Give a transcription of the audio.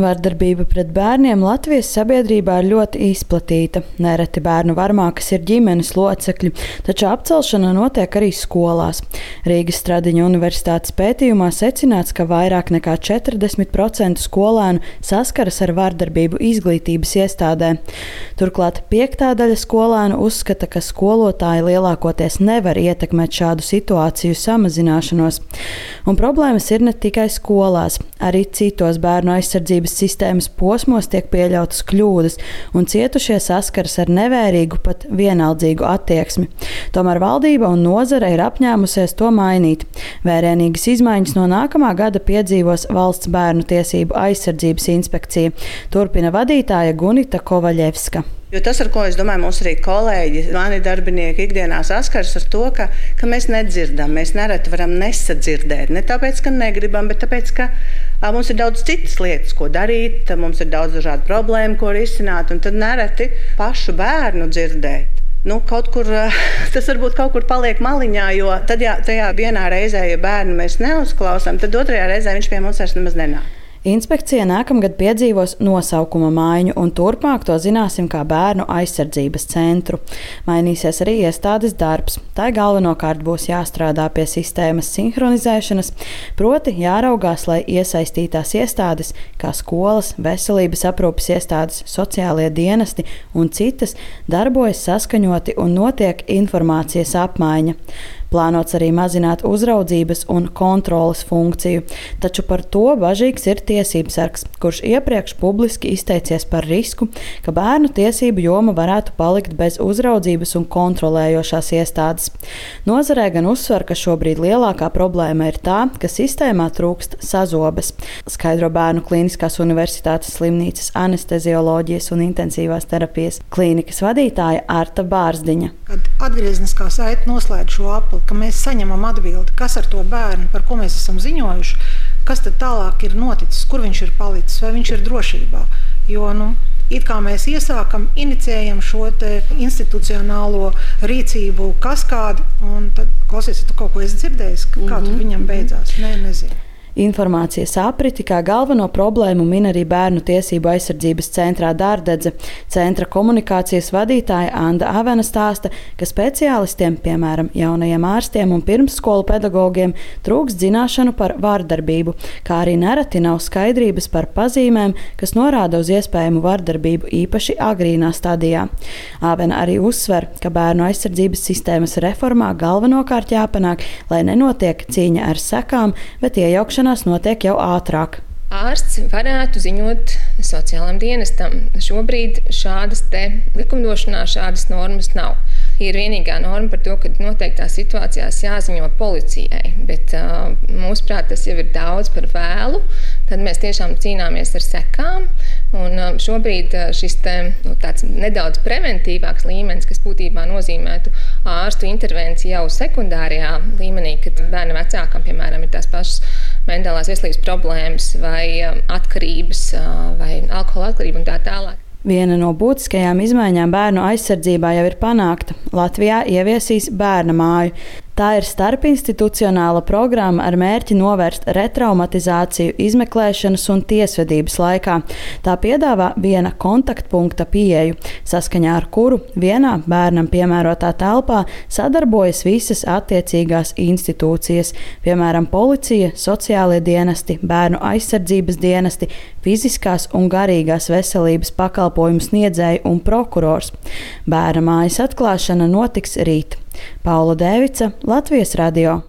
Vardarbība pret bērniem Latvijas sabiedrībā ir ļoti izplatīta. Nereti bērnu varmākas ir ģimenes locekļi, taču apcelšana notiek arī skolās. Rīgas Stradiņa universitātes pētījumā secināts, ka vairāk nekā 40% skolēnu saskaras ar vardarbību izglītības iestādē. Turklāt piektā daļa skolēnu uzskata, ka skolotāji lielākoties nevar ietekmēt šādu situāciju samazināšanos. Un problēmas ir ne tikai skolās, arī citos bērnu aizsardzības aizsardzības sistēmas posmos tiek pieļautas kļūdas, un cietušie saskaras ar nevērīgu, pat vienaldzīgu attieksmi. Tomēr valdība un nozare ir apņēmusies to mainīt. Vērienīgas izmaiņas no nākamā gada piedzīvos Valsts bērnu tiesību aizsardzības inspekcija, turpina vadītāja Gunita Kovaļevska. Jo tas, ar ko es domāju, mūsu arī kolēģi, mani darbinieki ikdienā saskars ar to, ka, ka mēs nedzirdam, mēs nereti varam nesadzirdēt. Ne tāpēc, ka negribam, bet tāpēc, ka Mums ir daudz citas lietas, ko darīt, mums ir daudz dažādu problēmu, ko risināt, un tad nereti pašu bērnu dzirdēt. Nu, kaut kur tas varbūt kaut kur paliek maliņā, jo tad, ja tajā vienā reizē, ja bērnu mēs neuzklausām, tad otrajā reizē viņš pie mums vairs nemaz nenāk. Inspekcija nākamgad piedzīvos nosaukuma maiņu, un turpmāk to zināsim kā bērnu aizsardzības centru. Mainīsies arī iestādes darbs. Tā galvenokārt būs jāstrādā pie sistēmas sinhronizēšanas, proti jāraugās, lai iesaistītās iestādes, kā skolas, veselības aprūpes iestādes, sociālie dienesti un citas, darbojas saskaņoti un notiek informācijas apmaiņa. Plānots arī mazināt uzraudzības un kontrolas funkciju, taču par to bažīgs ir tiesības sargs, kurš iepriekš publiski izteicies par risku, ka bērnu tiesību joma varētu palikt bez uzraudzības un kontrolējošās iestādes. Nozarē gan uzsver, ka šobrīd lielākā problēma ir tā, ka sistēmā trūkst sazobes, skaidro Bērnu Kliniskās Universitātes slimnīcas anestezioloģijas un intensīvās terapijas klīnikas vadītāja Arta Bārzdiņa. Kad atgriezniskā saite noslēdz šo apli, ka mēs saņemam atbildi, kas ar to bērnu, par ko mēs esam ziņojuši, kas tad tālāk ir noticis, kur viņš ir palicis, vai viņš ir drošībā. Jo, nu, It kā mēs iesākam, inicijējam šo institucionālo rīcību kaskādi, un tad klausies, tu kaut ko esi dzirdējis, kā mm -hmm. tur viņam beidzās. Nē, nezinu. Informācijas apriti kā galveno problēmu min arī Bērnu tiesību aizsardzības centrā Dārdedze. Centra komunikācijas vadītāja Anna Avena stāsta, ka speciālistiem, piemēram, jaunajiem ārstiem un pirmsskolu pedagogiem, trūks zināšanu par vārdarbību, kā arī nereti nav skaidrības par pazīmēm, kas norāda uz iespējamu vārdarbību īpaši agrīnā stadijā. Avena arī uzsver, ka bērnu aizsardzības sistēmas reformā galvenokārt jāpanāk, lai nenotiek cīņa ar sekām, bet iejaukšanās izmeklēšanās notiek jau ātrāk. Ārsts varētu ziņot sociālajam dienestam. Šobrīd šādas likumdošanā šādas normas nav. Ir vienīgā norma par to, ka noteiktās situācijās jāziņo policijai, bet mūsuprāt tas jau ir daudz par vēlu. Tad mēs tiešām cīnāmies ar sekām. Un šobrīd šis te, nu, nedaudz preventīvāks līmenis, kas būtībā nozīmētu ārstu intervenciju jau sekundārajā līmenī, kad bērna vecākam, piemēram, ir tās pašas mentālās veselības problēmas, vai um, atkarības, uh, vai alkohola atkarība un tā tālāk. Viena no būtiskajām izmaiņām bērnu aizsardzībā jau ir panākta. Latvijā ieviesīs bērna māju. Tā ir starpinstitucionāla programma ar mērķi novērst retraumatizāciju izmeklēšanas un tiesvedības laikā. Tā piedāvā viena kontaktpunkta pieeju, saskaņā ar kuru vienā bērnam piemērotā telpā sadarbojas visas attiecīgās institūcijas, piemēram, policija, sociālie dienesti, bērnu aizsardzības dienesti, fiziskās un garīgās veselības pakalpojumu sniedzēji un prokurors. Bērna mājas atklāšana notiks rīt. Paula Dēvica, Latvijas radio.